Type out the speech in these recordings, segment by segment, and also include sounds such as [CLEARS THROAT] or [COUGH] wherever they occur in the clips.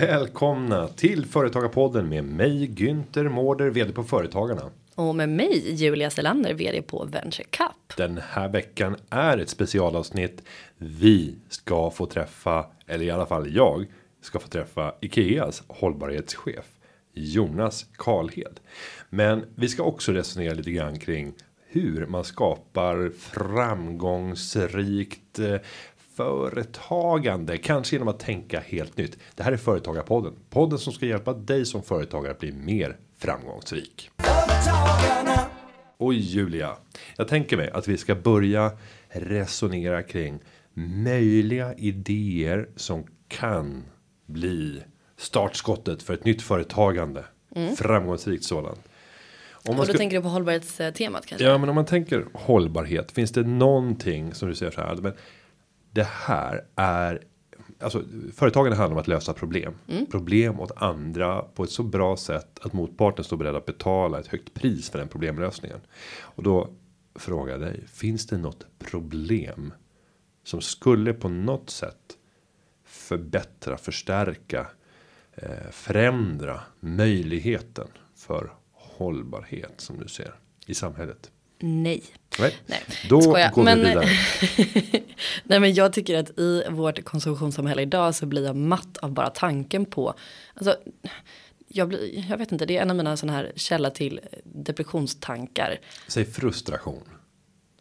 Välkomna till Företagarpodden med mig Günther Mårder, vd på Företagarna. Och med mig Julia Selander, vd på Venture Cup. Den här veckan är ett specialavsnitt. Vi ska få träffa, eller i alla fall jag ska få träffa Ikeas hållbarhetschef Jonas Karlhed. Men vi ska också resonera lite grann kring hur man skapar framgångsrikt eh, företagande, kanske genom att tänka helt nytt. Det här är företagarpodden, podden som ska hjälpa dig som företagare att bli mer framgångsrik. Och Julia, jag tänker mig att vi ska börja resonera kring möjliga idéer som kan bli startskottet för ett nytt företagande. Mm. Framgångsrikt sådant. Om man och då ska, tänker du på hållbarhetstemat kanske? Ja, men om man tänker hållbarhet. Finns det någonting som du säger så här? Men det här är alltså företagen handlar om att lösa problem. Mm. Problem åt andra på ett så bra sätt att motparten står beredd att betala ett högt pris för den problemlösningen. Och då frågar jag dig, finns det något problem som skulle på något sätt förbättra, förstärka, eh, förändra möjligheten för hållbarhet som du ser i samhället? Nej. Nej. Nej. Då Skoja. går men, vi vidare. [LAUGHS] Nej men jag tycker att i vårt konsumtionssamhälle idag så blir jag matt av bara tanken på. Alltså, jag, blir, jag vet inte, det är en av mina sådana här källa till depressionstankar. Säg frustration.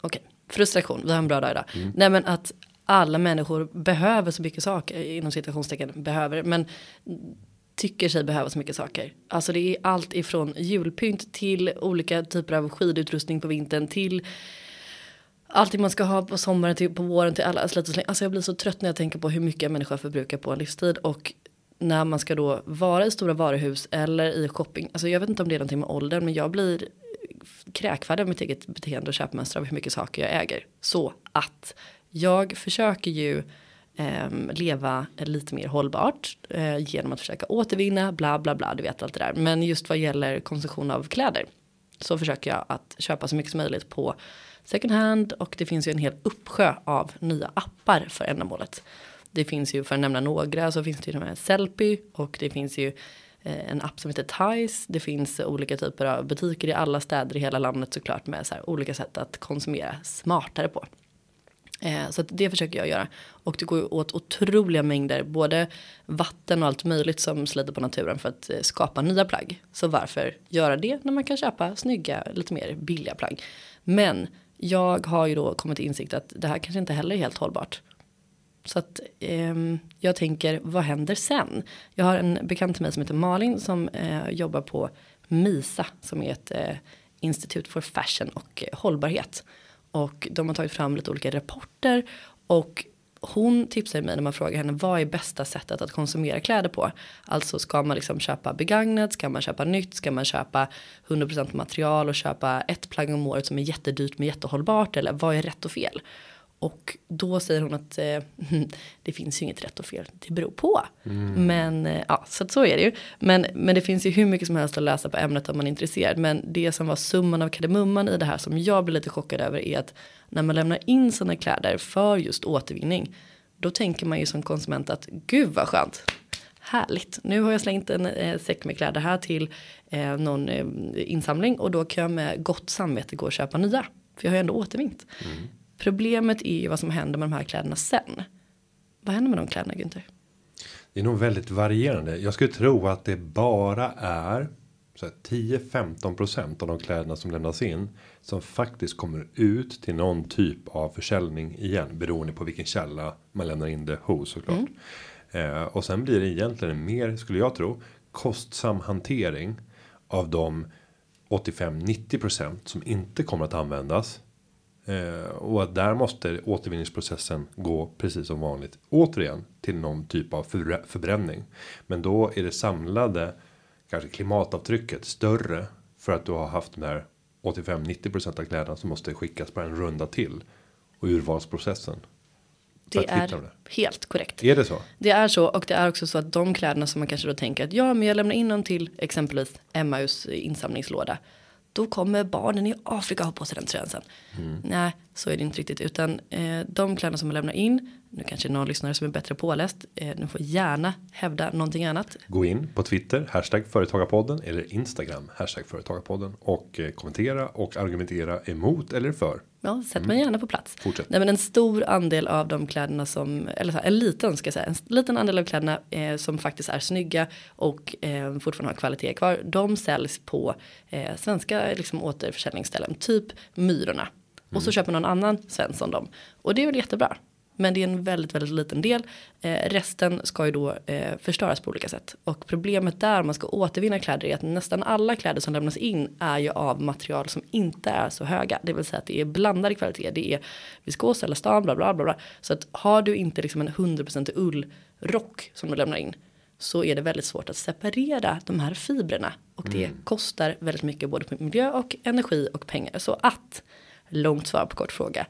Okej, okay. frustration, vi har en bra dag idag. Mm. Nej men att alla människor behöver så mycket saker inom citationstecken behöver men tycker sig behöva så mycket saker. Alltså det är allt ifrån julpynt till olika typer av skidutrustning på vintern till allting man ska ha på sommaren till på våren till alla slit och släng. Alltså jag blir så trött när jag tänker på hur mycket en människa förbrukar på en livstid och när man ska då vara i stora varuhus eller i shopping. Alltså jag vet inte om det är någonting med åldern men jag blir kräkfärdig av mitt eget beteende och köpmönster av hur mycket saker jag äger. Så att jag försöker ju Ehm, leva lite mer hållbart eh, genom att försöka återvinna bla bla bla du vet allt det där men just vad gäller konsumtion av kläder så försöker jag att köpa så mycket som möjligt på second hand och det finns ju en hel uppsjö av nya appar för ändamålet. Det finns ju för att nämna några så finns det ju de här Sellpy och det finns ju eh, en app som heter Tice. Det finns olika typer av butiker i alla städer i hela landet såklart med så här olika sätt att konsumera smartare på. Eh, så det försöker jag göra. Och det går åt otroliga mängder, både vatten och allt möjligt som sliter på naturen för att eh, skapa nya plagg. Så varför göra det när man kan köpa snygga, lite mer billiga plagg. Men jag har ju då kommit till insikt att det här kanske inte heller är helt hållbart. Så att eh, jag tänker, vad händer sen? Jag har en bekant till mig som heter Malin som eh, jobbar på MISA som är ett eh, institut för fashion och eh, hållbarhet. Och de har tagit fram lite olika rapporter och hon tipsar mig när man frågar henne vad är bästa sättet att konsumera kläder på. Alltså ska man liksom köpa begagnat, ska man köpa nytt, ska man köpa 100% material och köpa ett plagg om året som är jättedyrt men jättehållbart eller vad är rätt och fel? Och då säger hon att eh, [LAUGHS] det finns ju inget rätt och fel, det beror på. Mm. Men eh, ja, så så är det ju. Men, men det finns ju hur mycket som helst att läsa på ämnet om man är intresserad. Men det som var summan av kardemumman i det här som jag blir lite chockad över är att när man lämnar in sina kläder för just återvinning. Då tänker man ju som konsument att gud vad skönt. Härligt, nu har jag slängt en eh, säck med kläder här till eh, någon eh, insamling och då kan jag med gott samvete gå och köpa nya. För jag har ju ändå återvinnt. Mm. Problemet är ju vad som händer med de här kläderna sen. Vad händer med de kläderna Günther? Det är nog väldigt varierande. Jag skulle tro att det bara är 10-15% av de kläderna som lämnas in som faktiskt kommer ut till någon typ av försäljning igen beroende på vilken källa man lämnar in det hos såklart. Mm. Eh, och sen blir det egentligen mer skulle jag tro kostsam hantering av de 85-90% som inte kommer att användas och att där måste återvinningsprocessen gå precis som vanligt. Återigen till någon typ av förbränning. Men då är det samlade kanske klimatavtrycket större för att du har haft de här 85-90% av kläderna som måste skickas på en runda till och urvalsprocessen. Det är det. helt korrekt. Är det så? Det är så och det är också så att de kläderna som man kanske då tänker att ja, men jag lämnar in dem till exempelvis Emmaus insamlingslåda då kommer barnen i Afrika ha på sig den tröjan sen. Nej, så är det inte riktigt. Utan eh, de kläderna som man lämnar in, nu kanske någon lyssnare som är bättre påläst, eh, nu får gärna hävda någonting annat. Gå in på Twitter, hashtag företagarpodden eller Instagram, hashtag företagarpodden och eh, kommentera och argumentera emot eller för. Ja, sätt mig gärna på plats. Fortsätt. Nej, men en stor andel av de kläderna som, eller här, en liten ska jag säga, en liten andel av kläderna eh, som faktiskt är snygga och eh, fortfarande har kvalitet kvar. De säljs på eh, svenska liksom, återförsäljningsställen, typ Myrorna. Och så köper någon annan Svensson dem. Och det är väl jättebra. Men det är en väldigt, väldigt liten del. Eh, resten ska ju då eh, förstöras på olika sätt. Och problemet där om man ska återvinna kläder är att nästan alla kläder som lämnas in är ju av material som inte är så höga. Det vill säga att det är blandad kvalitet. Det är viskos, elastan, bla bla bla bla. Så att har du inte liksom en 100% ullrock som du lämnar in så är det väldigt svårt att separera de här fibrerna. Och det kostar väldigt mycket både på miljö och energi och pengar. Så att, långt svar på kort fråga.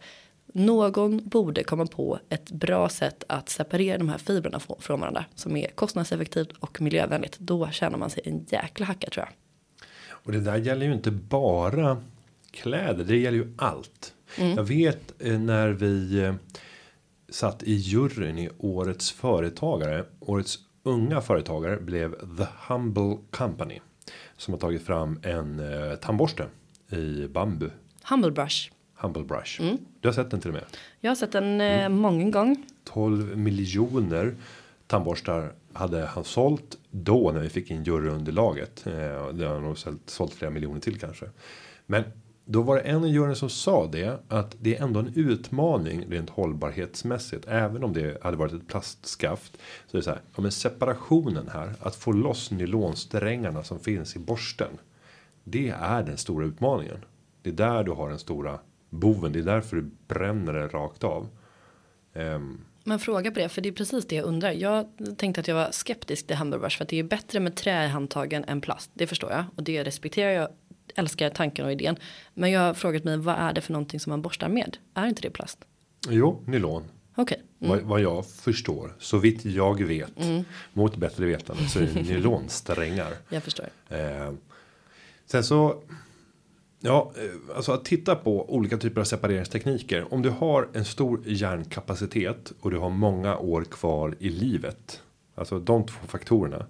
Någon borde komma på ett bra sätt att separera de här fibrerna frå- från varandra. Som är kostnadseffektivt och miljövänligt. Då tjänar man sig en jäkla hacka tror jag. Och det där gäller ju inte bara kläder, det gäller ju allt. Jag vet eh, när vi eh, satt i juryn i årets företagare, årets unga företagare blev The Humble Company som har tagit fram en eh, tandborste i bambu. Humble brush. Humble Brush. Du har sett den till och med. Jag har sett den eh, många gånger. 12 miljoner tandborstar hade han sålt då när vi fick in juryunderlaget. Eh, Det har han nog sålt, sålt flera miljoner till kanske. Men då var det en i juryn som sa det att det är ändå en utmaning rent hållbarhetsmässigt. Även om det hade varit ett plastskaft. Så det är så här, ja, men separationen här, att få loss nylonsträngarna som finns i borsten. Det är den stora utmaningen. Det är där du har den stora boven. Det är därför du bränner det rakt av. Ehm, Men fråga på det, för det är precis det jag undrar. Jag tänkte att jag var skeptisk till Brush för att det är bättre med trä i handtagen än plast. Det förstår jag och det respekterar jag. Älskar tanken och idén. Men jag har frågat mig vad är det för någonting som man borstar med? Är inte det plast? Jo, nylon. Okej. Vad, vad jag förstår, så vitt jag vet, mot bättre vetande, så är det [LAUGHS] nylonsträngar. Jag förstår. Eh, sen så, ja, eh, alltså att titta på olika typer av separeringstekniker. Om du har en stor hjärnkapacitet och du har många år kvar i livet, alltså de två faktorerna.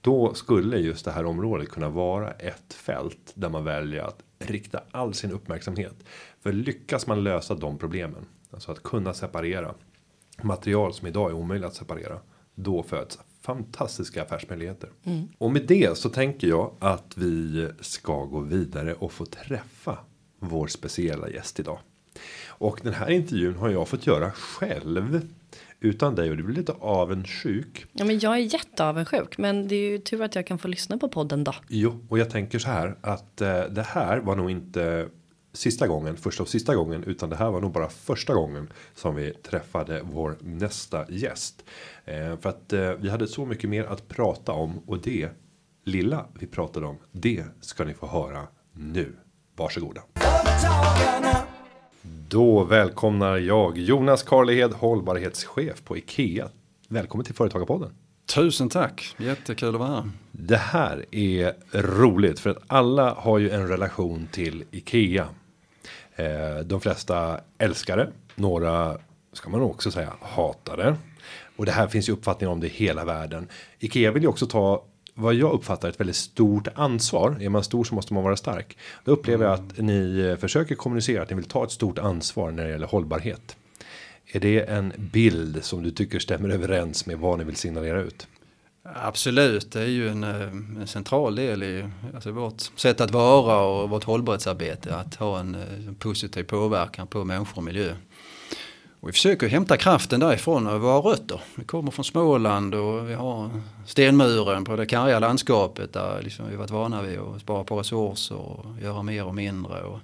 Då skulle just det här området kunna vara ett fält där man väljer att rikta all sin uppmärksamhet. För lyckas man lösa de problemen, alltså att kunna separera material som idag är omöjligt att separera. Då föds fantastiska affärsmöjligheter. Och med det så tänker jag att vi ska gå vidare och få träffa vår speciella gäst idag. Och den här intervjun har jag fått göra själv. Utan dig och du blir lite avundsjuk. Ja, men jag är jätteavundsjuk. Men det är ju tur att jag kan få lyssna på podden då. Jo, och jag tänker så här att eh, det här var nog inte sista gången, första och sista gången, utan det här var nog bara första gången som vi träffade vår nästa gäst. Eh, för att eh, vi hade så mycket mer att prata om och det lilla vi pratade om, det ska ni få höra nu. Varsågoda. Då välkomnar jag Jonas Karlehed, hållbarhetschef på Ikea. Välkommen till Företagarpodden. Tusen tack, jättekul att vara här. Det här är roligt för att alla har ju en relation till Ikea. Eh, de flesta älskar det. Några ska man också säga hatar det. Och det här finns ju uppfattningar om det i hela världen. Ikea vill ju också ta vad jag uppfattar ett väldigt stort ansvar. Är man stor så måste man vara stark. Då upplever jag att ni eh, försöker kommunicera att ni vill ta ett stort ansvar när det gäller hållbarhet. Är det en bild som du tycker stämmer överens med vad ni vill signalera ut? Absolut, det är ju en, eh, en central del i alltså vårt sätt att vara och vårt hållbarhetsarbete. Att ha en eh, en positiv påverkan på människor och miljö. Och vi försöker hämta kraften därifrån och våra rötter. Vi kommer från Småland och vi har stenmuren på det karga landskapet där liksom vi varit vana vid att spara på resurser och göra mer och mindre. Och,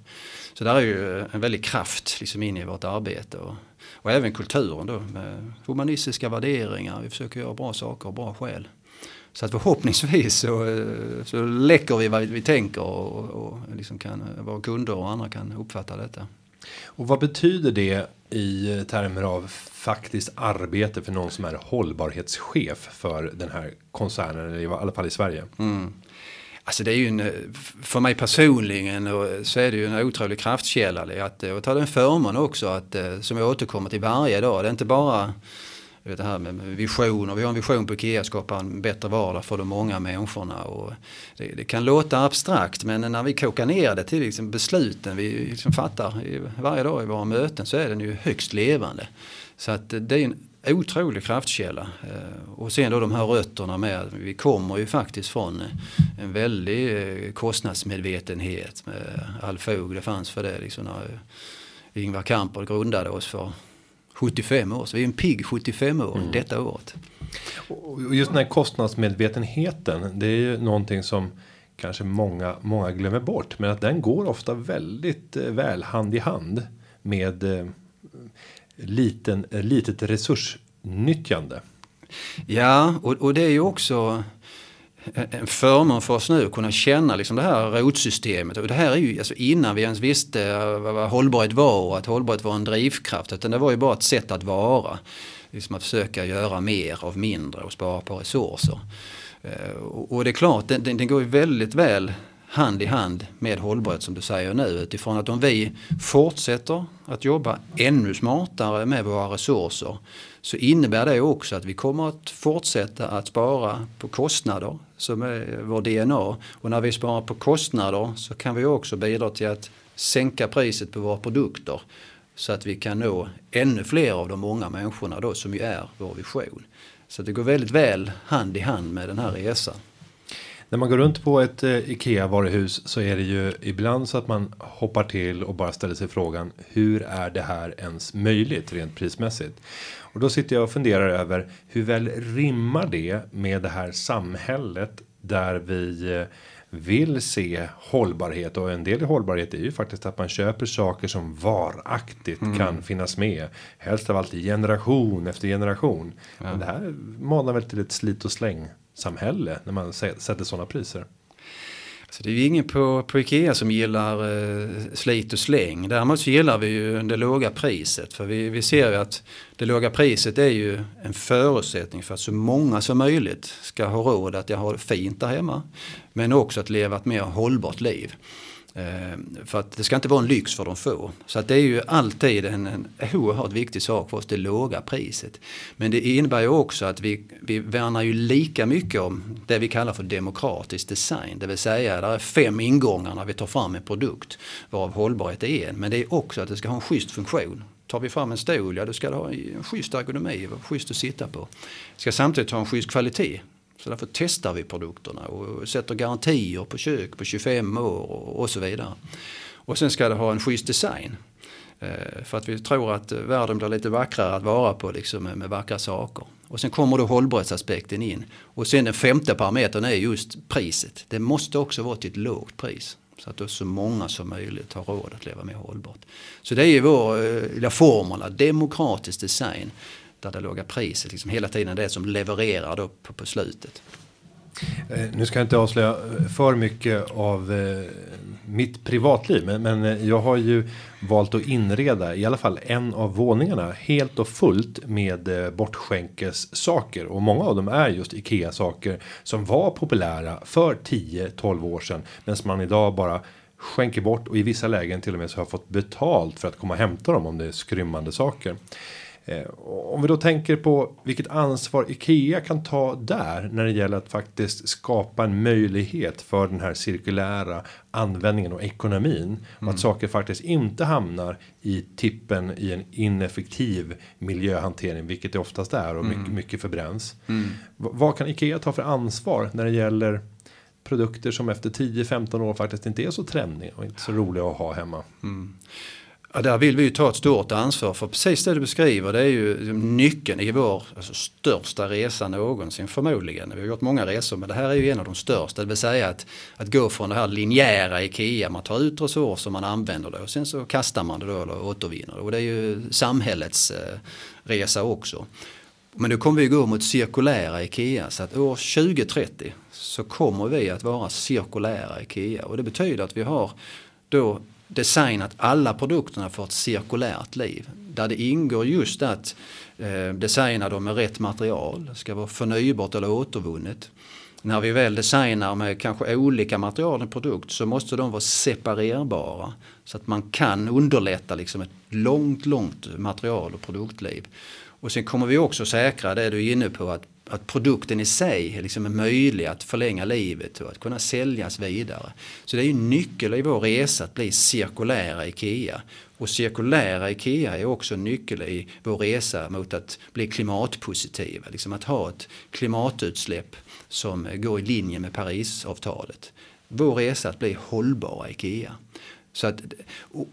så där är ju en väldig kraft liksom in i vårt arbete. Och, och även kulturen då med humanistiska värderingar. Vi försöker göra bra saker och bra skäl. Så att förhoppningsvis så, eh, så läcker vi vad vi tänker och, och liksom kan, våra kunder och andra kan uppfatta detta. Och vad betyder det i termer av faktiskt arbete för någon som är hållbarhetschef för den här koncernen eller i alla fall i Sverige? Alltså det är ju en, eh, för mig personligen eh, så är det ju en otrolig kraftkälla. Att, eh, och ta den förmån också att, som jag återkommer till varje dag. Det är inte bara vet det här med visioner. Vi har en vision på IKEA, skapa en bättre vardag för de många människorna. Och det, det, kan låta abstrakt men när vi kokar ner det till liksom besluten vi liksom fattar varje dag i våra möten så är den ju högst levande. Så att det är en otrolig kraftkälla. Eh, och sen då de här rötterna med, vi kommer ju faktiskt från en väldig eh, kostnadsmedvetenhet med all fog det fanns för det. Liksom när Ingvar Kamprad grundade oss för 75 år. Så vi är en pigg 75 år mm. detta året. Och just den här kostnadsmedvetenheten. Det är ju någonting som kanske många, många glömmer bort. Men att den går ofta väldigt eh, väl hand i hand med eh, liten, eh, litet resursnyttjande. Ja, och, och det är ju också eh, en förmån för oss nu att kunna känna liksom det här rotsystemet. Och det här är ju alltså innan vi ens visste eh, vad hållbarhet var och att hållbarhet var en drivkraft. Utan det var ju bara ett sätt att vara. Liksom att försöka göra mer av mindre och spara på resurser. Och det är klart, den, den går ju väldigt väl hand i hand med hållbarhet som du säger nu. Utifrån att om vi fortsätter att jobba ännu smartare med våra resurser så innebär det också att vi kommer att fortsätta att spara på kostnader som är vår DNA. Och när vi sparar på kostnader så kan vi också bidra till att sänka priset på våra produkter så att vi kan nå ännu fler av de många människorna då som ju är vår vision. Så det går väldigt väl hand i hand med den här resan. När man går runt på ett eh, IKEA varuhus så är det ju ibland så att man hoppar till och bara ställer sig frågan hur är det här ens möjligt rent prismässigt? Och då sitter jag och funderar över hur väl rimmar det med det här samhället där vi eh, vill se hållbarhet och en del i hållbarhet är ju faktiskt att man köper saker som varaktigt mm. kan finnas med. Helst av allt i generation efter generation. Ja. Men det här manar väl till ett slit och släng samhälle när man sätter sådana priser. Så det är ju ingen på, på Ikea som gillar eh, slit och släng. Däremot så gillar vi ju det låga priset. För vi, vi ser ju att det låga priset är ju en förutsättning för att så många som möjligt ska ha råd att jag har fint där hemma. Men också att leva ett mer hållbart liv. Eh, för att det ska inte vara en lyx för de få. Så att det är ju alltid en, en oerhört viktig sak för oss, det låga priset. Men det innebär ju också att vi, vi värnar ju lika mycket om det vi kallar för demokratisk design. Det vill säga, det är fem ingångar när vi tar fram en produkt, varav hållbarhet är en. Men det är också att det ska ha en schysst funktion. Tar vi fram en stol, ja då ska det ha en schysst ergonomi, schysst att sitta på. Det ska samtidigt ha en schysst kvalitet. Så därför testar vi produkterna och sätter garantier på kök på 25 år och så vidare. Och sen ska det ha en schysst design. Eh, för att vi tror att världen blir lite vackrare att vara på liksom med vackra saker. Och sen kommer då hållbarhetsaspekten in. Och sen den femte parametern är just priset. Det måste också vara till ett lågt pris. Så att då så många som möjligt har råd att leva mer hållbart. Så det är ju vår eh, lilla formula, demokratisk design där det låga priset liksom hela tiden det som levererar då på, på slutet. Eh, nu ska jag inte avslöja eh, för mycket av eh, mitt privatliv, men, men jag har ju valt att inreda i alla fall en av våningarna helt och fullt med bortskänkes saker och många av dem är just Ikea saker som var populära för 10-12 år sedan, men som man idag bara skänker bort och i vissa lägen till och med så har fått betalt för att komma och hämta dem om det är skrymmande saker. Eh, om vi då tänker på vilket ansvar Ikea kan ta där när det gäller att faktiskt skapa en möjlighet för den här cirkulära användningen och ekonomin mm. och att saker faktiskt inte hamnar i tippen i en ineffektiv miljöhantering, vilket det oftast är och mycket, mm. mycket förbränns. Mm. Vad kan Ikea ta för ansvar när det gäller produkter som efter 10-15 år faktiskt inte är så trendiga och inte så roliga att ha hemma? Mm. Ja, där vill vi ju ta ett stort ansvar för precis det du beskriver det är ju nyckeln i vår alltså, största resa någonsin förmodligen. Vi har gjort många resor men det här är ju en av de största. Det vill säga att, att gå från det här linjära IKEA, man tar ut resurser man använder det och sen så kastar man det då eller återvinner det. Och det är ju samhällets eh, resa också. Men nu kommer vi gå mot cirkulära IKEA så att år 2030 så kommer vi att vara cirkulära IKEA och det betyder att vi har då designat alla produkterna för ett cirkulärt liv. Där det ingår just att eh, designa dem med rätt material, det ska vara förnybart eller återvunnet. när vi väl designar med kanske olika material i produkt så måste de vara separerbara. Så att man kan underlätta liksom ett långt, långt material och produktliv. Och sen kommer vi också säkra det du är inne på att, att produkten i sig liksom är möjlig att förlänga livet och att kunna säljas vidare. Så det är ju nyckel i vår resa att bli cirkulära IKEA. Och cirkulära IKEA är också en nyckel i vår resa mot att bli klimatpositiva. Liksom att ha ett klimatutsläpp som går i linje med Parisavtalet. Vår resa att bli hållbara IKEA. Så att,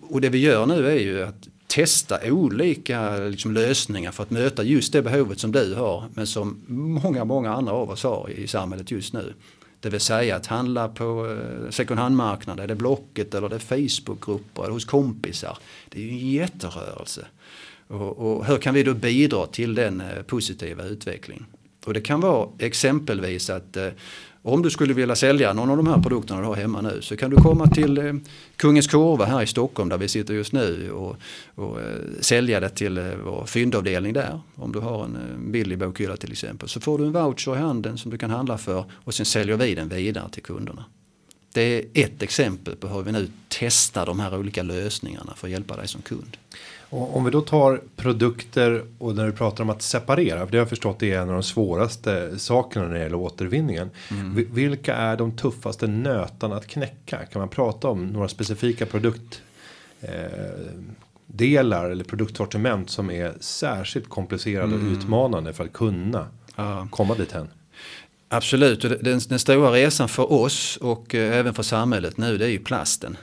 och det vi gör nu är ju att testa olika liksom, lösningar för att möta just det behovet som du har men som många, många andra av oss har i samhället just nu. Det vill säga att handla på eh, second hand-marknaden, är det Blocket eller det är Facebookgrupper eller hos kompisar. Det är ju en jätterörelse. Och, och hur kan vi då bidra till den eh, positiva utvecklingen? Och det kan vara exempelvis att eh, om du skulle vilja sälja någon av de här produkterna du har hemma nu så kan du komma till eh, Kungens Kurva här i Stockholm där vi sitter just nu och, och eh, sälja det till eh, vår fyndavdelning där. Om du har en billig bokhylla till exempel så får du en voucher i handen som du kan handla för och sen säljer vi den vidare till kunderna. Det är ett exempel på hur vi nu testar de här olika lösningarna för att hjälpa dig som kund. Och om vi då tar produkter och när du pratar om att separera, för det har jag förstått det är en av de svåraste sakerna när det gäller återvinningen. Mm. Vilka är de tuffaste nötarna att knäcka? Kan man prata om några specifika produkt eh, delar eller produktsortiment som är särskilt komplicerade mm. och utmanande för att kunna ja. komma dit hen? Absolut, den, den stora resan för oss och eh, även för samhället nu det är ju plasten.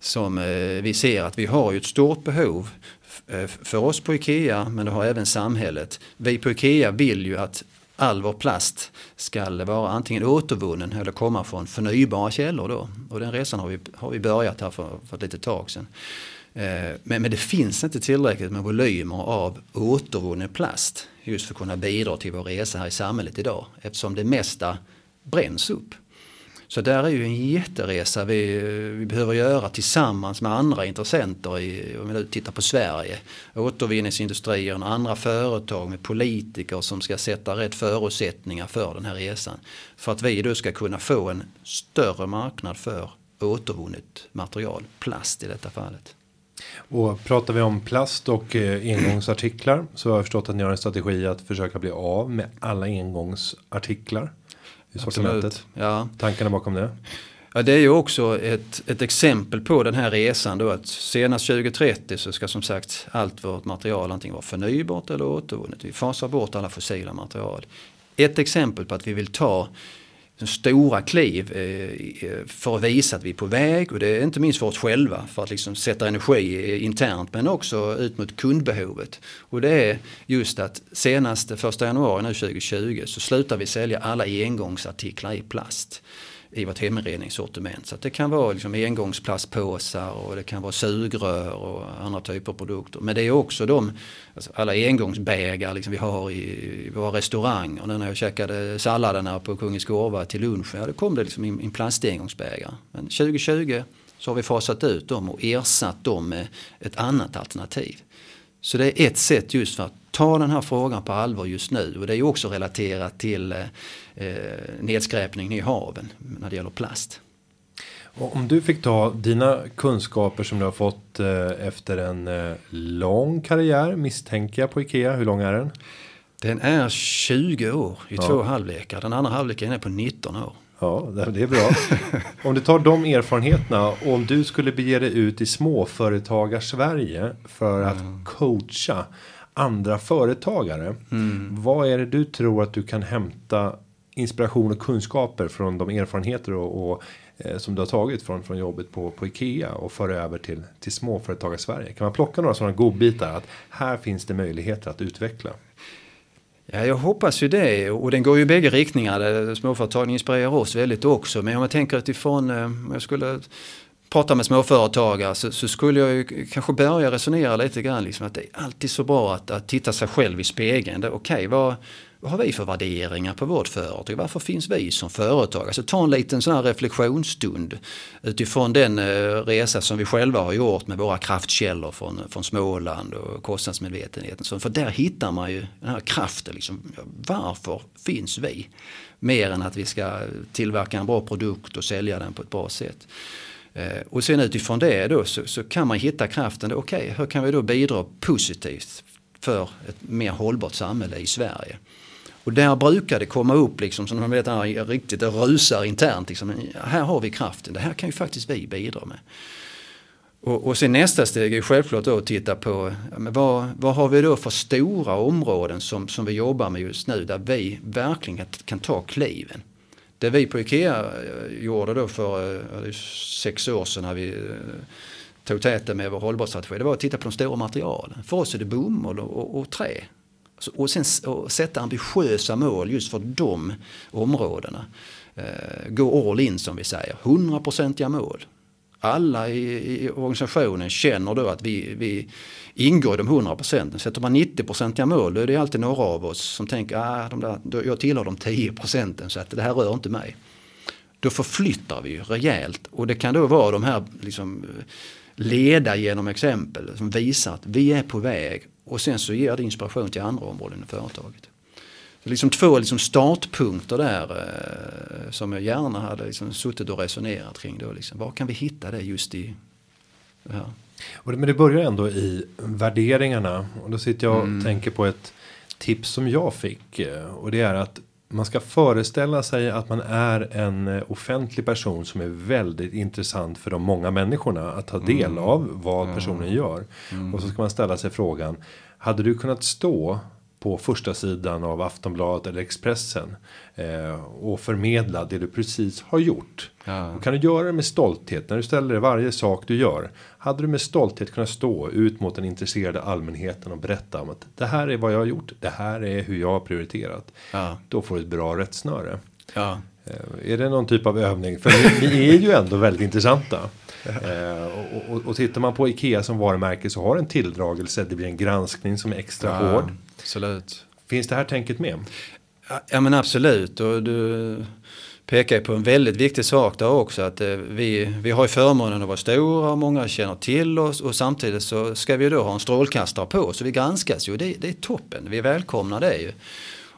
Som eh, vi ser att vi har ju ett stort behov Eh, Eh, för oss på IKEA men det har även samhället. Vi på IKEA vill ju att all vår plast ska vara antingen återvunnen eller komma från förnybara källor då. Och den resan har vi, har vi börjat här för, för ett litet tag sedan. Eh, men, men det finns inte tillräckligt med volymer av återvunnen plast just för att kunna bidra till vår resa här i samhället idag eftersom det mesta bränns upp. Så där är ju en jätteresa vi, vi behöver göra tillsammans med andra intressenter i, om vi nu tittar på Sverige. Återvinningsindustrier och andra företag med politiker som ska sätta rätt förutsättningar för den här resan. För att vi då ska kunna få en större marknad för återvunnet material, plast i detta fallet. Och pratar vi om plast och eh, engångsartiklar så har jag förstått att ni har en strategi att försöka bli av med alla engångsartiklar i sortimentet. Ja. Tankarna bakom det? Ja, det är ju också ett, ett exempel på den här resan då att senast 2030 så ska som sagt allt vårt material antingen vara förnybart eller återvunnet. Vi fasar bort alla fossila material. Ett exempel på att vi vill ta stora kliv eh, eh, för att visa att vi är på väg och det är inte minst för oss själva för att liksom sätta energi eh, internt men också ut mot kundbehovet. Och det är just att senast 1 januari nu 2020 så slutar vi sälja alla engångsartiklar i plast i vårt heminredningssortiment. Så det kan vara liksom engångsplastpåsar och det kan vara sugrör och andra typer av produkter. Men det är också de, alltså alla engångsbägar liksom vi har i, i våra restauranger. Nu när jag käkade salladerna på Kungens Gårva till lunch, ja, då kom det liksom en in. Men 2020 så har vi fasat ut dem och ersatt dem med ett annat alternativ. Så det är ett sätt just för att ta den här frågan på allvar just nu och det är ju också relaterat till eh, eh nedskräpningen i haven när det gäller plast. Om du fick ta dina kunskaper som du har fått eh, efter en eh, lång karriär misstänker jag på Ikea. Hur lång är den? Den är 20 år i ja. två halvlekar. Den andra halvleken är på 19 år. Ja, det är bra. [LAUGHS] om du tar de erfarenheterna och om du skulle bege dig ut i småföretagar Sverige för att mm. coacha andra företagare. Mm. Vad är det du tror att du kan hämta inspiration och kunskaper från de erfarenheter och, och eh, som du har tagit från, från jobbet på, på Ikea och föra över till, till småföretagare Sverige? Kan man plocka några sådana godbitar att här finns det möjligheter att utveckla? Ja, jag hoppas ju det och den går ju i bägge riktningar. Småföretagen inspirerar oss väldigt också. Men om jag tänker utifrån, eh, om jag skulle pratar med småföretagare så, så, skulle jag ju kanske börja resonera lite grann liksom att det är alltid så bra att, att titta sig själv i spegeln. Okej, okay, vad, vad har vi för värderingar på vårt företag? Varför finns vi som företag? Alltså ta en liten sån här reflektionsstund utifrån den eh, resa som vi själva har gjort med våra kraftkällor från, från Småland och kostnadsmedvetenheten. Så för där hittar man ju den här kraften. Liksom, varför finns vi? Mer än att vi ska tillverka en bra produkt och sälja den på ett bra sätt. Eh, och sen utifrån det då så, så kan man hitta kraften. Okej, okay, hur kan vi då bidra positivt för ett mer hållbart samhälle i Sverige? Och där brukar det komma upp liksom som man vet här, riktigt, det rusar internt. Liksom, här har vi kraften, det här kan ju faktiskt vi bidra med. Och, och sen nästa steg är självklart då att titta på men vad, vad har vi då för stora områden som, som vi jobbar med just nu där vi verkligen kan ta kliven. Det vi på IKEA eh, gjorde då för eh, sex år sedan när vi eh, tog täten med vår hållbarhetsstrategi, det var att titta på de stora materialen. För oss är det bomull och, och, och trä. Och sen och sätta ambitiösa mål just för de områdena. Gå all in som vi säger, hundraprocentiga mål. Alla i, i, organisationen känner då att vi, vi ingår i de 100 procenten. Sätter man 90-procentiga mål då är det alltid några av oss som tänker att ah, jag tillhör de 10 procenten så att det här rör inte mig. Då förflyttar vi ju rejält och det kan då vara de här liksom, leda genom exempel som visar att vi är på väg och sen så ger det inspiration till andra områden i företaget. Så liksom två liksom startpunkter där eh, som jag gärna hade liksom suttit och resonerat kring. Då liksom. Var kan vi hitta det just i det här? Men det börjar ändå i värderingarna. Och då sitter jag och mm. tänker på ett tips som jag fick. Eh, och det är att man ska föreställa sig att man är en eh, offentlig person som är väldigt intressant för de många människorna att ta del mm. av vad personen gör. Mm. Och så ska man ställa sig frågan. Hade du kunnat stå på första sidan av Aftonbladet eller Expressen. Eh, och förmedla det du precis har gjort. Ja. Och kan du göra det med stolthet när du ställer dig varje sak du gör. Hade du med stolthet kunnat stå ut mot den intresserade allmänheten och berätta om att det här är vad jag har gjort. Det här är hur jag har prioriterat. Ja. Då får du ett bra rättsnöre. Ja. Eh, är det någon typ av övning? För ni, ni är ju ändå väldigt intressanta. Eh, och, och, och tittar man på Ikea som varumärke så har en tilldragelse. Det blir en granskning som är extra ja, hård. Absolut. Finns det här tänket med? Ja, ja men absolut. Och du pekar på en väldigt viktig sak där också. Att eh, vi, vi har ju förmånen att vara stora och många känner till oss. Och samtidigt så ska vi då ha en strålkastare på. Så vi granskas ju. Det, det är toppen. Vi välkomnar det ju.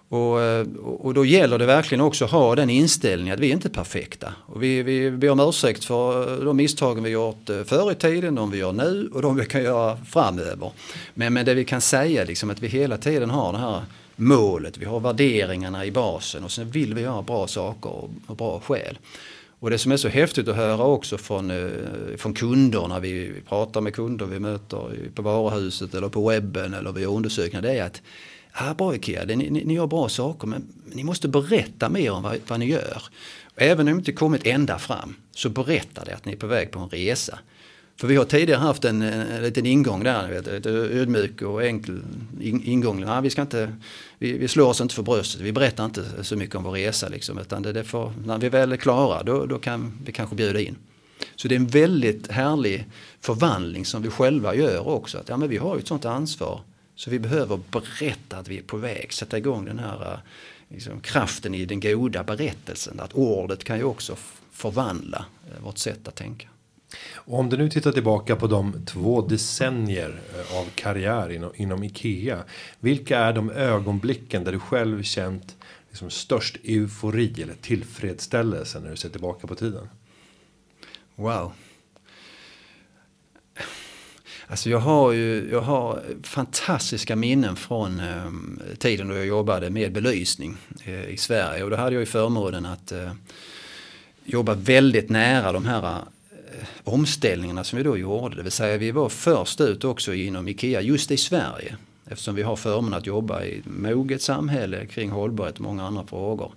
Och, eh, och då gäller det verkligen också att ha den inställningen att vi är inte perfekta. Och vi, vi ber om ursäkt för eh, de misstagen vi gjort eh, förr i tiden, de vi gör nu och de vi kan göra framöver. Men, men det vi kan säga liksom att vi hela tiden har det här målet, vi har värderingarna i basen och sen vill vi göra bra saker och, och bra skäl. Och det som är så häftigt att höra också från, från kunder när vi pratar med kunder vi möter på varuhuset eller på webben eller vi gör undersökningar det är att här bra Ikea, ni, ni, ni gör bra saker men ni måste berätta mer om vad, vad ni gör. även om ni inte kommit ända fram så berätta det att ni är på väg på en resa. För vi har tidigare haft en, en liten ingång där, vet, ödmjuk och enkel ingång. Nej, vi, ska inte, vi, vi slår oss inte för bröstet, vi berättar inte så mycket om vår resa. Liksom, utan det, det får, när vi väl är klara då, då kan vi kanske bjuda in. Så det är en väldigt härlig förvandling som vi själva gör också. Att, ja, men vi har ju ett sånt ansvar så vi behöver berätta att vi är på väg, sätta igång den här eh, liksom, kraften i den goda berättelsen. Att ordet kan ju också förvandla eh, vårt sätt att tänka. Och om du nu tittar tillbaka på de två decennier eh, av karriär inom, inom Ikea. Vilka är de ögonblicken där du själv känt liksom störst eufori eller tillfredsställelse när du ser tillbaka på tiden? Wow. Alltså jag har ju jag har fantastiska minnen från eh, tiden då jag jobbade med belysning eh, i Sverige. Och då hade jag ju förmånen att eh, jobba väldigt nära de här eh, omställningarna som vi då gjorde. Det vill säga vi var först ut också inom IKEA just i Sverige. Eftersom vi har förmånen att jobba i ett moget samhälle kring hållbarhet och många andra frågor.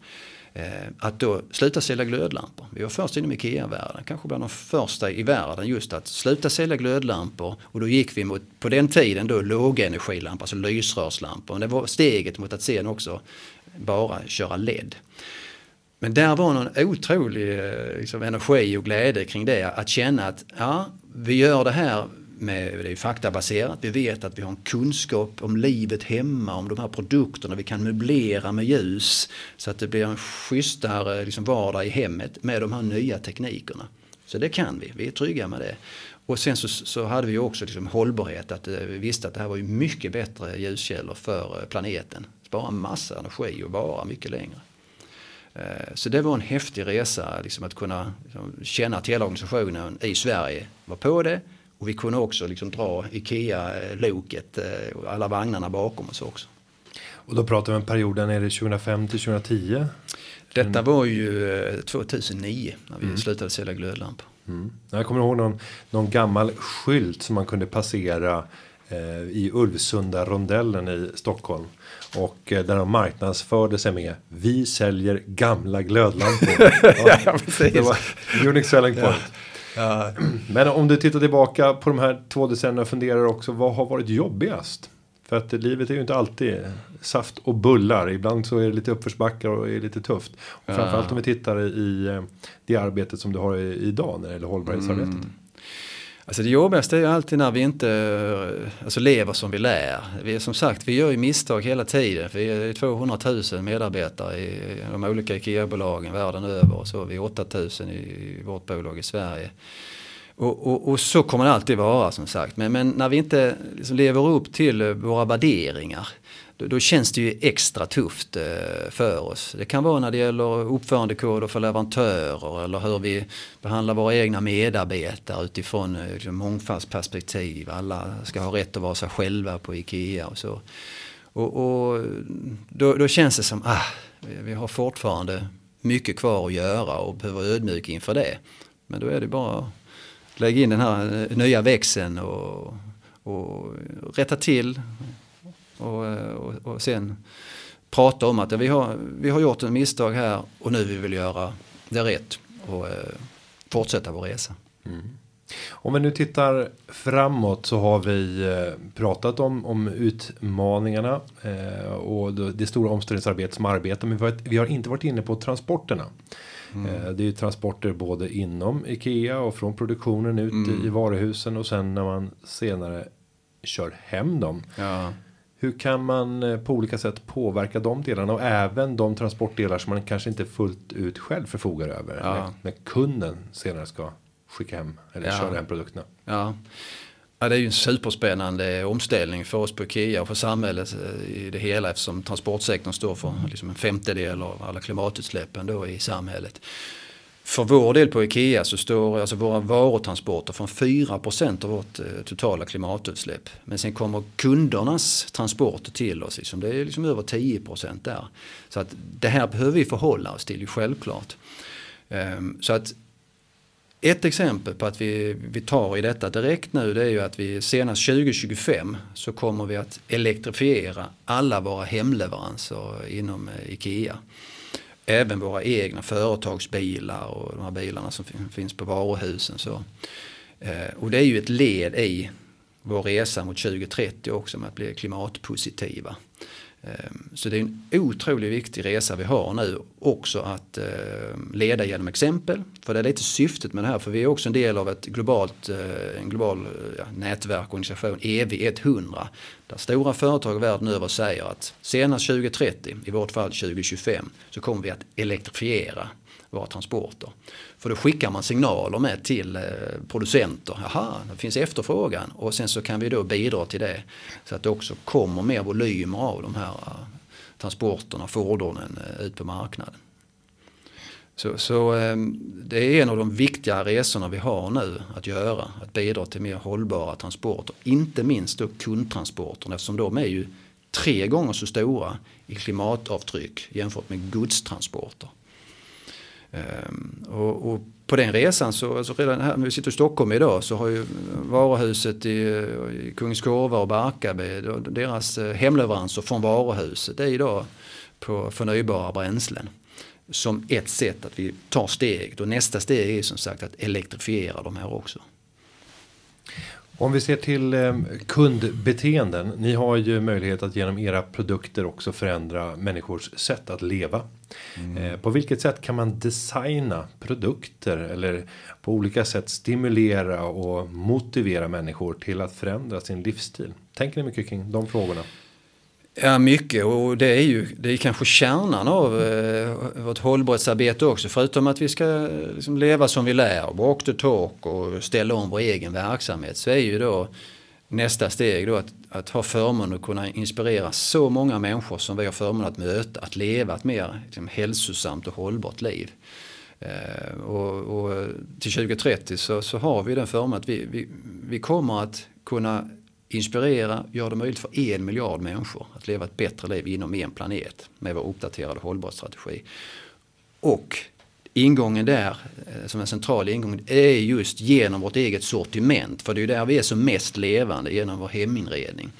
Eh, att då sluta sälja glödlampor. Vi var först inom IKEA-världen, kanske bland de första i världen just att sluta sälja glödlampor. Och då gick vi mot, på den tiden då lågenergilampor, alltså lysrörslampor. Men det var steget mot att sen också bara köra LED. Men där var någon otrolig eh, liksom, energi och glädje kring det. Att känna att ja, vi gör det här med, det är faktabaserat, vi vet att vi har en kunskap om livet hemma, om de här produkterna, vi kan möblera med ljus så att det blir en schysstare liksom, vardag i hemmet med de här nya teknikerna. Så det kan vi, vi är trygga med det. Och sen så, så hade vi också liksom hållbarhet, att eh, vi visste att det här var ju mycket bättre ljuskällor för eh, planeten. Spara massa energi och vara mycket längre. Eh, så det var en häftig resa liksom att kunna liksom, känna att hela organisationen i Sverige var på det. Och vi kunde också liksom dra IKEA-loket eh, och alla vagnarna bakom oss också. Och då pratar vi om perioden, är det 2005 till 2010? Detta var ju 2009 eh, när vi mm. slutade sälja glödlampor. Mm. Jag kommer ihåg någon, någon gammal skylt som man kunde passera eh, i Ulvsunda rondellen i Stockholm. Och eh, där de marknadsförde sig med Vi säljer gamla glödlampor. [LAUGHS] ja, ja, precis. Det var unique selling point. Ja. [CLEARS THROAT] Men om du tittar tillbaka på de här två decennierna och funderar också vad har varit jobbigast? För att livet är ju inte alltid saft och bullar. Ibland så är det lite uppförsbackar och är lite tufft. Och framförallt om vi tittar i eh, det arbetet som du har idag när det gäller hållbarhetsarbetet. Mm. Alltså det jobbigaste är ju alltid när vi inte eh, alltså lever som vi lär. Vi som sagt, vi gör ju misstag hela tiden. Vi är 200 000 medarbetare i de olika IKEA-bolagen världen över. Och så är vi 8 000 i vårt bolag i Sverige. Och, och, och, så kommer det alltid vara som sagt. Men, men när vi inte liksom lever upp till våra värderingar då, då, känns det ju extra tufft eh, för oss. Det kan vara när det gäller uppförandekoder för leverantörer eller hur vi behandlar våra egna medarbetare utifrån eh, liksom, mångfaldsperspektiv. Alla ska ha rätt att vara sig själva på IKEA och så. Och, och då, då, känns det som ah, vi har fortfarande mycket kvar att göra och behöver ödmjuk inför det. Men då är det bara att lägga in den här eh, nya växeln och, och rätta till och, och, och sen prata om att vi har, vi har gjort en misstag här och nu vill vi göra det rätt och eh, fortsätta vår resa. Mm. Om vi nu tittar framåt så har vi eh, pratat om, om utmaningarna eh, och det stora omställningsarbete som arbetar. Men vi har, vi har inte varit inne på transporterna. Mm. Eh, det är ju transporter både inom Ikea och från produktionen ut mm. i varuhusen och sen när man senare kör hem dem. Ja. Hur kan man eh, på olika sätt påverka de delarna och även de transportdelar som man kanske inte fullt ut själv förfogar över. Ja. När, kunden senare ska skicka hem eller ja. köra hem produkterna. Ja. ja, det är ju en superspännande omställning för oss på Ikea och för samhället eh, i det hela eftersom transportsektorn står för liksom en femtedel av alla klimatutsläppen då i samhället. För vår del på IKEA så står alltså våra varutransporter från 4% av vårt eh, totala klimatutsläpp. Men sen kommer kundernas transporter till oss, liksom, det är liksom över 10% där. Så att det här behöver vi förhålla oss till, självklart. Ehm, så att ett exempel på att vi, vi tar i detta direkt nu det är ju att vi senast 2025 så kommer vi att elektrifiera alla våra hemleveranser inom eh, IKEA även våra egna företagsbilar och de här bilarna som finns på varuhusen. Så. Eh, och det är ju ett led i vår resa mot 2030 också med att bli klimatpositiva. Ehm, så det är en otroligt viktig resa vi har nu också att ehm, leda genom exempel. För det är lite syftet med det här för vi är också en del av ett globalt, eh, en global eh, ja, och organisation EV 100. Där stora företag världen över säger att senast 2030, i vårt fall 2025, så kommer vi att elektrifiera våra transporter. För då skickar man signaler med till eh, producenter. Jaha, det finns efterfrågan och sen så kan vi då bidra till det. Så att det också kommer mer volymer av de här eh, transporterna, fordonen eh, ut på marknaden. Så, så ehm, det är en av de viktiga resorna vi har nu att göra. Att bidra till mer hållbara transporter. Inte minst då kundtransporterna eftersom de är ju tre gånger så stora i klimatavtryck jämfört med godstransporter. Ehm, och, och, på den resan så, alltså redan här när vi sitter i Stockholm idag så har ju varuhuset i, i Kungskorva och Barkarby, deras eh, hemleveranser från varuhuset är idag på förnybara bränslen. Som ett sätt att vi tar steget och nästa steg är som sagt att elektrifiera de här också. Om vi ser till eh, kundbeteenden. Ni har ju möjlighet att genom era produkter också förändra människors sätt att leva. Mm. Eh, på vilket sätt kan man designa produkter eller på olika sätt stimulera och motivera människor till att förändra sin livsstil? Tänker ni mycket kring de frågorna? Ja, mycket och det är ju det är kanske kärnan av eh, vårt hållbarhetsarbete också. Förutom att vi ska liksom, leva som vi lär, walk the talk och ställa om vår egen verksamhet så är ju då nästa steg då att, att ha förmånen att kunna inspirera så många människor som vi har förmånen att möta att leva ett mer liksom, hälsosamt och hållbart liv. Eh, och, och, till 2030 så, så har vi den förmånen att vi, vi, vi kommer att kunna inspirera, göra det möjligt för en miljard människor att leva ett bättre liv inom en planet med vår uppdaterade hållbarhetsstrategi. Och ingången där, eh, som en central ingång, är just genom vårt eget sortiment. För det är ju där vi är som mest levande, genom vår heminredning.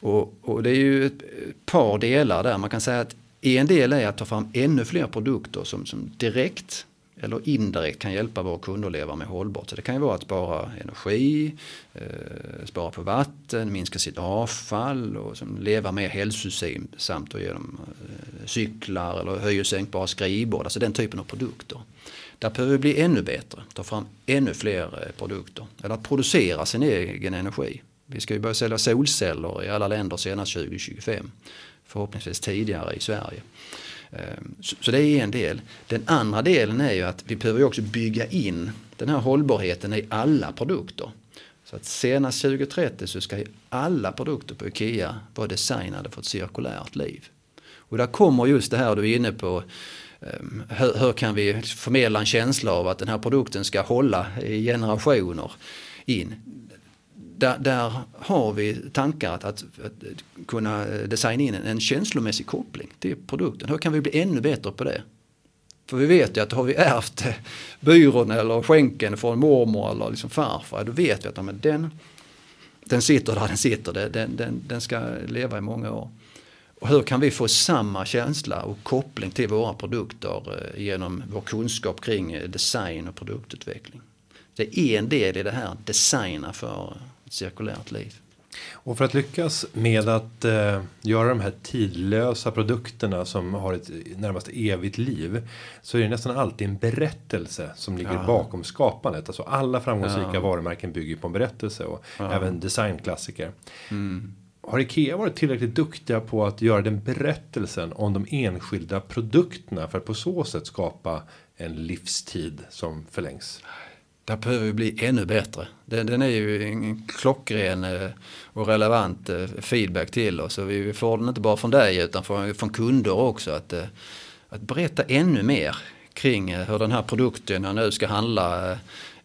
Och, och det är ju ett par delar där. Man kan säga att en del är att ta fram ännu fler produkter som, som direkt eller indirekt kan hjälpa våra kunder att leva mer hållbart. Så det kan ju vara att spara energi, eh, spara på vatten, minska sitt avfall och som leva mer hälsosamt och genom eh, cyklar eller höj och sänkbara skrivbord. Alltså den typen av produkter. Där behöver vi bli ännu bättre, ta fram ännu fler eh, produkter. Eller att producera sin egen energi. Vi ska ju börja sälja solceller i alla länder senast 2025. Förhoppningsvis tidigare i Sverige. Ehm, så det är en del. Den andra delen är ju att vi behöver också bygga in den här hållbarheten i alla produkter. Så att senast 2030 så ska alla produkter på IKEA vara designade för ett cirkulärt liv. Och där kommer just det här du är inne på. Ehm, hur, hur kan vi förmedla en känsla av att den här produkten ska hålla i generationer in där, där har vi tankar att, att, att, kunna designa in en, en känslomässig koppling till produkten. Hur kan vi bli ännu bättre på det? För vi vet ju att har vi ärvt byrån eller skänken från mormor eller liksom farfar, då vet vi att men den, den sitter där den sitter, den, den, den ska leva i många år. Och hur kan vi få samma känsla och koppling till våra produkter eh, genom vår kunskap kring eh, design och produktutveckling? Det är en del i det här, designa för cirkulärt liv. Och för att lyckas med att eh, göra de här tidlösa produkterna som har ett närmast evigt liv. Så är det nästan alltid en berättelse som ligger ja. bakom skapandet. Alltså alla framgångsrika ja. varumärken bygger på en berättelse och ja. även designklassiker. Mm. Har Ikea varit tillräckligt duktiga på att göra den berättelsen om de enskilda produkterna för att på så sätt skapa en livstid som förlängs? Där behöver vi bli ännu bättre. Den, den är ju en klockren eh, och relevant eh, feedback till oss. Och vi får den inte bara från dig utan från, från kunder också. Att, eh, att berätta ännu mer kring hur den här produkten nu ska handla.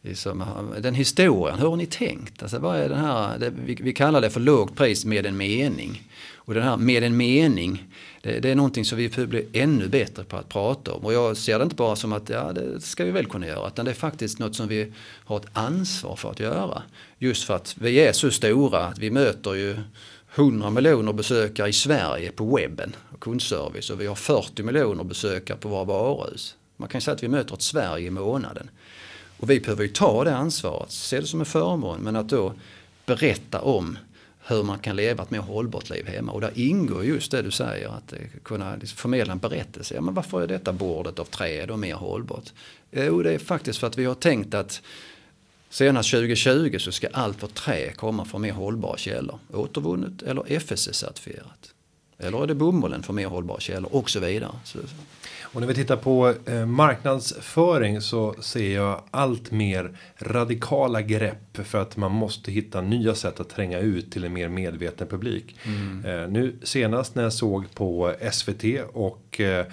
Liksom, den historien, hur har ni tänkt? Alltså, vad är den här, det, vi, vi kallar det för lågt pris med en mening. Och den här med en mening, det, det, är någonting som vi behöver bli ännu bättre på att prata om. Och jag ser det inte bara som att ja, det ska vi väl kunna göra, utan det är faktiskt något som vi har ett ansvar för att göra. Just för att vi är så stora att vi möter ju 100 miljoner besökare i Sverige på webben och kundservice och vi har 40 miljoner besökare på våra varuhus. Man kan säga att vi möter ett Sverige i månaden. Och vi behöver ju ta det ansvaret, se det som en förmån, men att då berätta om hur man kan leva ett mer hållbart liv hemma. Och där ingår just det du säger, att eh, kunna liksom förmedla en berättelse. Ja, men varför är detta bordet av trä då mer hållbart? Eh, jo, det är faktiskt för att vi har tänkt att senast 2020 så ska allt vårt trä komma från mer hållbara källor. Återvunnet eller FSC-certifierat. Eller är det bomullen från mer hållbara källor och så vidare. Så, och när vi tittar på eh, marknadsföring så ser jag allt mer radikala grepp för att man måste hitta nya sätt att tränga ut till en mer medveten publik. Mm. Eh, nu senast när jag såg på SVT och eh,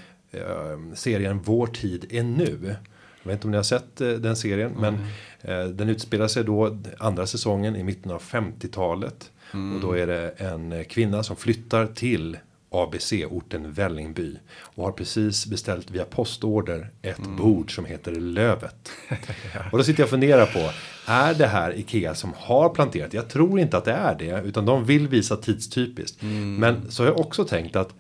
serien Vår tid är nu. Jag vet inte om ni har sett den serien mm. men den utspelar sig då andra säsongen i mitten av 50-talet. Mm. Och då är det en kvinna som flyttar till ABC-orten Vällingby. Och har precis beställt via postorder ett mm. bord som heter Lövet. [LAUGHS] och då sitter jag och funderar på. Är det här Ikea som har planterat? Jag tror inte att det är det. Utan de vill visa tidstypiskt. Mm. Men så har jag också tänkt att.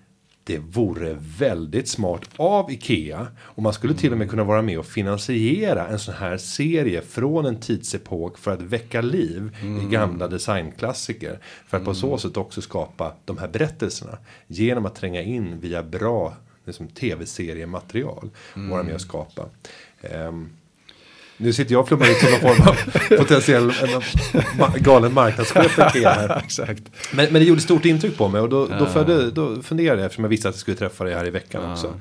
Det vore väldigt smart av Ikea och man skulle till och med kunna vara med och finansiera en sån här serie från en tidsepok för att väcka liv i gamla designklassiker. För att på så sätt också skapa de här berättelserna genom att tränga in via bra liksom, tv-seriematerial och vara med och skapa. Ehm, nu sitter jag och flummar ut som någon form av [LAUGHS] potentiell galen marknadschef här. [LAUGHS] Exakt. Men, men det gjorde stort intryck på mig och då, då, födde, då funderade jag eftersom jag visste att jag skulle träffa dig här i veckan också.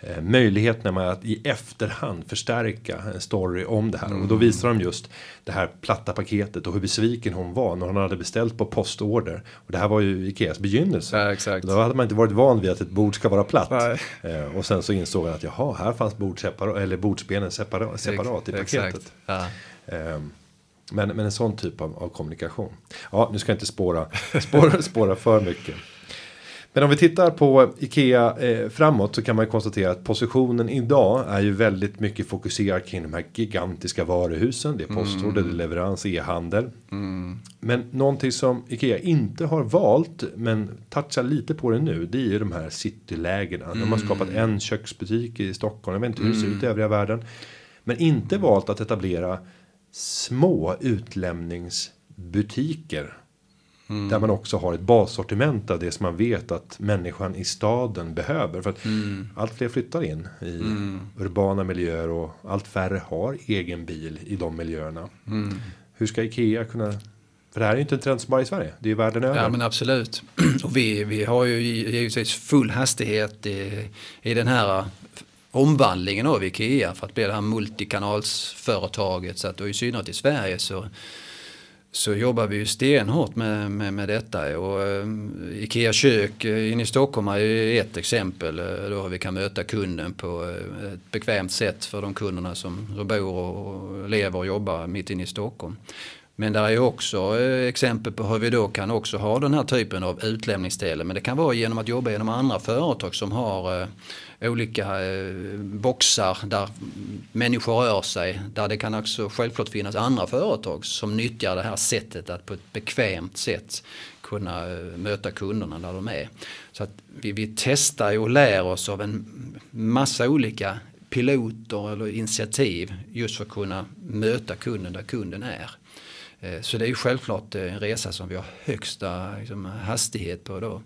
Eh, möjligheten med att i efterhand förstärka en story om det här. Och då Mm. visar de just det här platta paketet och hur besviken hon var när hon hade beställt på postorder. Och det här var ju Ikeas begynnelse. Ja, exakt. Då hade man inte varit van vid att ett bord ska vara platt. Eh, och sen så insåg han att jaha, här fanns bord separat, eller bordsbenen separat, separat i paketet. Ja. Ehm, Men, men en sån typ av, av kommunikation. Ja, nu ska jag inte spåra, spåra, spåra för mycket. Men om vi tittar på Ikea eh, framåt så kan man konstatera att positionen idag är ju väldigt mycket fokuserad kring de här gigantiska varuhusen. Det är postorder, det är leverans, e-handel. Men någonting som Ikea inte har valt men touchar lite på det nu. Det är ju de här citylägena. De har skapat en köksbutik i Stockholm. Jag vet inte hur det ser ut i övriga världen. Men inte valt att etablera små utlämningsbutiker. Där man också har ett bassortiment av det som man vet att människan i staden behöver. För att allt fler flyttar in i urbana miljöer och allt färre har egen bil i de miljöerna. Hur ska Ikea kunna... För det här är ju inte en trend som bara i Sverige, det är världen över. Ja men absolut. [CLEARS THROAT] Och vi, vi har ju givetvis full hastighet i, i den här omvandlingen av Ikea för att bli det här multikanalsföretaget. Så att, och i synnerhet i Sverige så, så jobbar vi ju stenhårt med, med, med detta. Och, eh, Ikea kök eh, inne i Stockholm är ju ett exempel. Eh, då vi kan möta kunden på eh, ett bekvämt sätt för de kunderna som, som bor och lever och jobbar mitt inne i Stockholm. Men där är ju också exempel på hur vi då kan också ha den här typen av utlämningsställen. Men det kan vara genom att jobba genom andra företag som har eh, olika eh, boxar där människor rör sig. Där det kan också självklart finnas andra företag som nyttjar det här sättet att på ett bekvämt sätt kunna eh, möta kunderna där de är. Så att vi, vi testar och lär oss av en massa olika piloter eller initiativ just för att kunna möta kunden där kunden är. Eh, så det är ju självklart en resa som vi har högsta liksom, hastighet på då.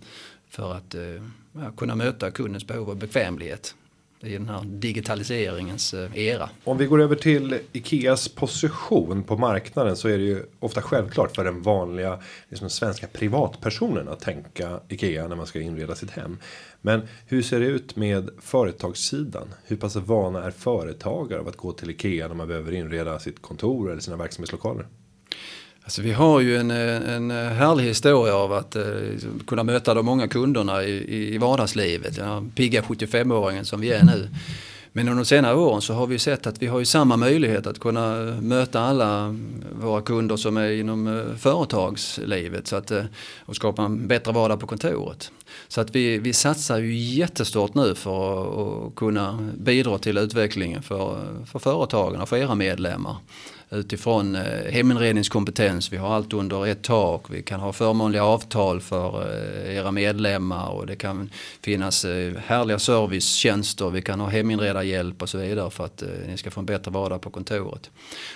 För att kunna möta kundens behov av bekvämlighet i den här digitaliseringens eh, era. Om vi går över till Ikeas position på marknaden så är det ju ofta självklart för den vanliga liksom svenska privatpersonen att tänka Ikea när man ska inreda sitt hem. Men hur ser det ut med företagssidan? Hur pass vana är företagare av att gå till Ikea när man behöver inreda sitt kontor eller sina verksamhetslokaler? Alltså vi har ju en, eh, en eh, härlig historia av att eh, kunna möta de många kunderna i, i vardagslivet. Den pigga 75-åringen som vi är nu. Men under de senare åren så har vi sett att vi har ju samma möjlighet att kunna eh, möta alla våra kunder som är inom företagslivet så att, och skapa en bättre vardag på kontoret. Så att vi, vi satsar ju jättestort nu för att, att kunna bidra till utvecklingen för, för företagen och för era medlemmar utifrån eh, heminredningskompetens. Vi har allt under ett tak. Vi kan ha förmånliga avtal för eh, era medlemmar och det kan finnas eh, härliga servicetjänster. Vi kan ha heminredarhjälp och så vidare för att ni ska få en bättre vardag på kontoret.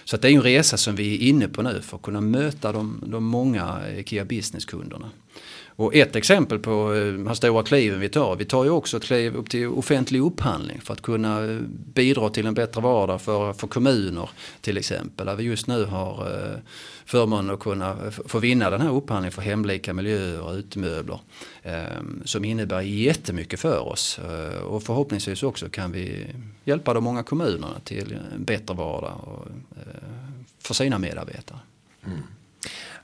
Så att det är en resa som vi är inne på nu för att kunna möta de, de många IKEA Business-kunderna. Och ett exempel på eh, de här stora kliven vi tar, vi tar ju också ett kliv upp till offentlig upphandling för att kunna eh, bidra till en bättre vardag för, för kommuner till exempel. Där vi just nu har eh, förmånen att kunna få vinna den här upphandlingen för hemlika miljöer och utemöbler. Ehm, som innebär jättemycket för oss. Och förhoppningsvis också kan vi hjälpa de många kommunerna till en bättre vardag och, för sina medarbetare. Mm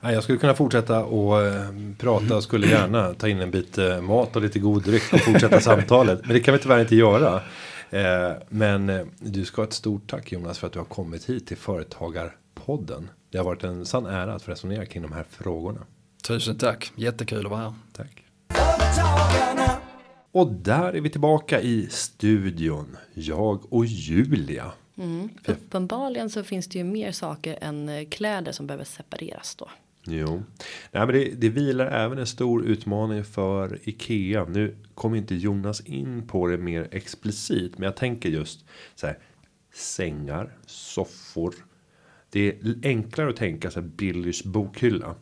jag skulle kunna fortsätta och eh, prata och skulle gärna ta in en bit eh, mat och lite god dryck och fortsätta [LAUGHS] samtalet. Men det kan vi tyvärr inte göra. Eh, men du ska ha ett stort tack Jonas för att du har kommit hit till Företagarpodden. Det har varit en sann ära att få resonera kring de här frågorna. Tusen tack, jättekul att vara här. Tack. Och där är vi tillbaka i studion. Jag och Julia. Uppenbarligen så finns det ju mer saker än eh, kläder som behöver separeras då. Jo, nej, men det, det vilar även en stor utmaning för Ikea. Nu kommer inte Jonas in på det mer explicit, men jag tänker just så här sängar, soffor. Det är enklare att tänka sig Billys bokhylla.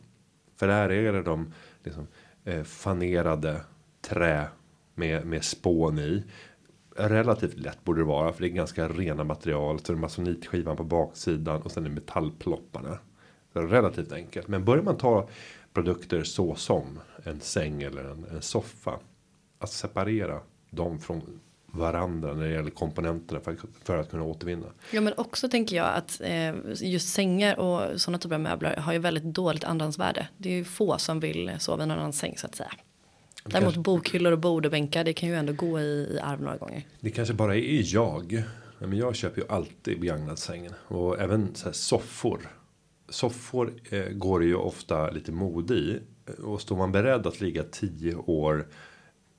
För där är det de liksom, eh, fanerade trä med, med spån i. Relativt lätt borde det vara för det är ganska rena material. Så det är masonitskivan på baksidan och sen är metallplopparna. Så relativt enkelt. Men börjar man ta produkter så som en säng eller en, en soffa. Att separera dem från varandra när det gäller komponenterna för, för att kunna återvinna. Ja men också tänker jag att eh, just sängar och sådana typer av möbler har ju väldigt dåligt andrahandsvärde. Det är ju få som vill sova i någon annan säng så att säga. Däremot bokhyllor och bord och bänkar det kan ju ändå gå i, i arv några gånger. Det kanske bara är jag. Men jag köper ju alltid begagnad sängen. Och även så här soffor. Soffor eh, går det ju ofta lite mode i. Och står man beredd att ligga tio år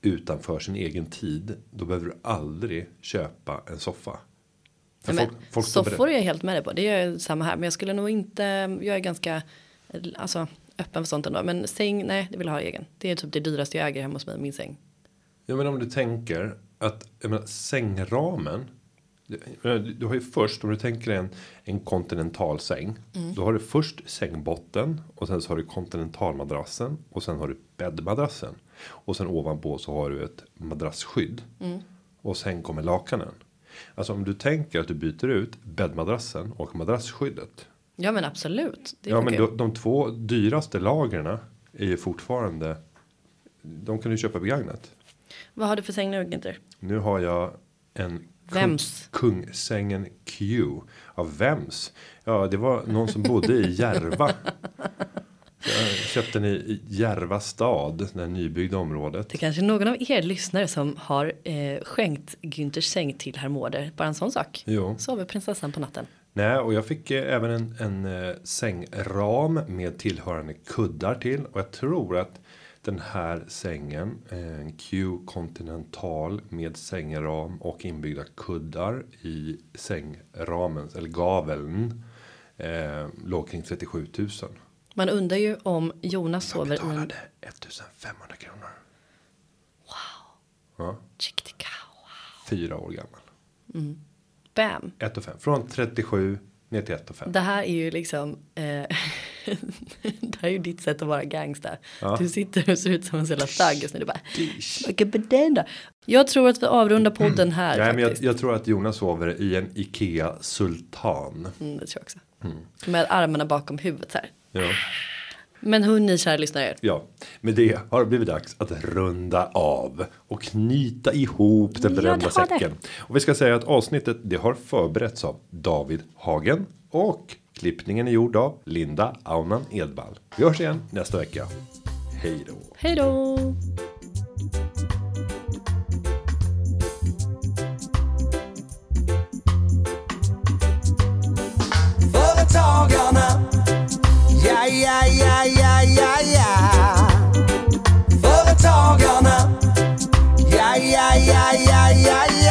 utanför sin egen tid. Då behöver du aldrig köpa en soffa. Nej, folk- folk soffor är jag helt med dig på. Det är jag samma här. Men jag skulle nog inte. Jag är ganska alltså, öppen för sånt ändå. Men säng, nej, det vill jag ha egen. Det är typ det dyraste jag äger hemma hos mig. Min säng. Ja men om du tänker att menar, sängramen. Du, du har ju först om du tänker en, en kontinental säng. Då har du först sängbotten och sen så har du kontinentalmadrassen och sen har du bäddmadrassen. Och sen ovanpå så har du ett madrassskydd. Och sen kommer lakanen. Alltså om du tänker att du byter ut bäddmadrassen och madrassskyddet. Ja men absolut. Ja men de, de två dyraste lagren är ju fortfarande. De kan du köpa begagnat. Vad har du för säng nu Günther? Nu har jag en Vems? Kung, kungsängen Q. Av vems? Ja, det var någon som bodde i Järva. [LAUGHS] Jag köpte den i Järva stad, det nybyggda området. Det är kanske är någon av er lyssnare som har eh, skänkt Günthers säng till herr Mårder. Bara en sån sak. Jo. Sover prinsessan på natten. Nej, och jag fick eh, även en, en eh, sängram med tillhörande kuddar till. Och jag tror att den här sängen, eh, en Q Continental med sängram och inbyggda kuddar i sängramen, eller gaveln, eh, låg kring 37 000. Man undrar ju om Jonas Jag sover i en betalade 1500 kronor. Wow. Ja, fyra år gammal. Bam. 1 och 5. Från 37 ner till 1 och 5. Det här är ju liksom. Eh, [LAUGHS] det här är ju ditt sätt att vara gangsta. Ja. Du sitter och ser ut som en jävla thug just nu. Du bara. Jag tror att vi avrundar podden här. Nej, men jag, jag tror att Jonas sover i en Ikea Sultan. Mm, det tror jag också. Med armarna bakom huvudet här. Ja. Men hörni kära lyssnare. ja, med det har det blivit dags att runda av och knyta ihop den Ja, berömda har det. säcken. Och vi ska säga att avsnittet det har förberetts av David Hagen och klippningen är gjord av Linda Aunan Edvall. Vi hörs igen nästa vecka. Hej då. Hej då. Företagarna, Yeah, yeah, yeah, yeah, yeah, yeah. For the tall yeah, yeah, yeah, yeah, yeah.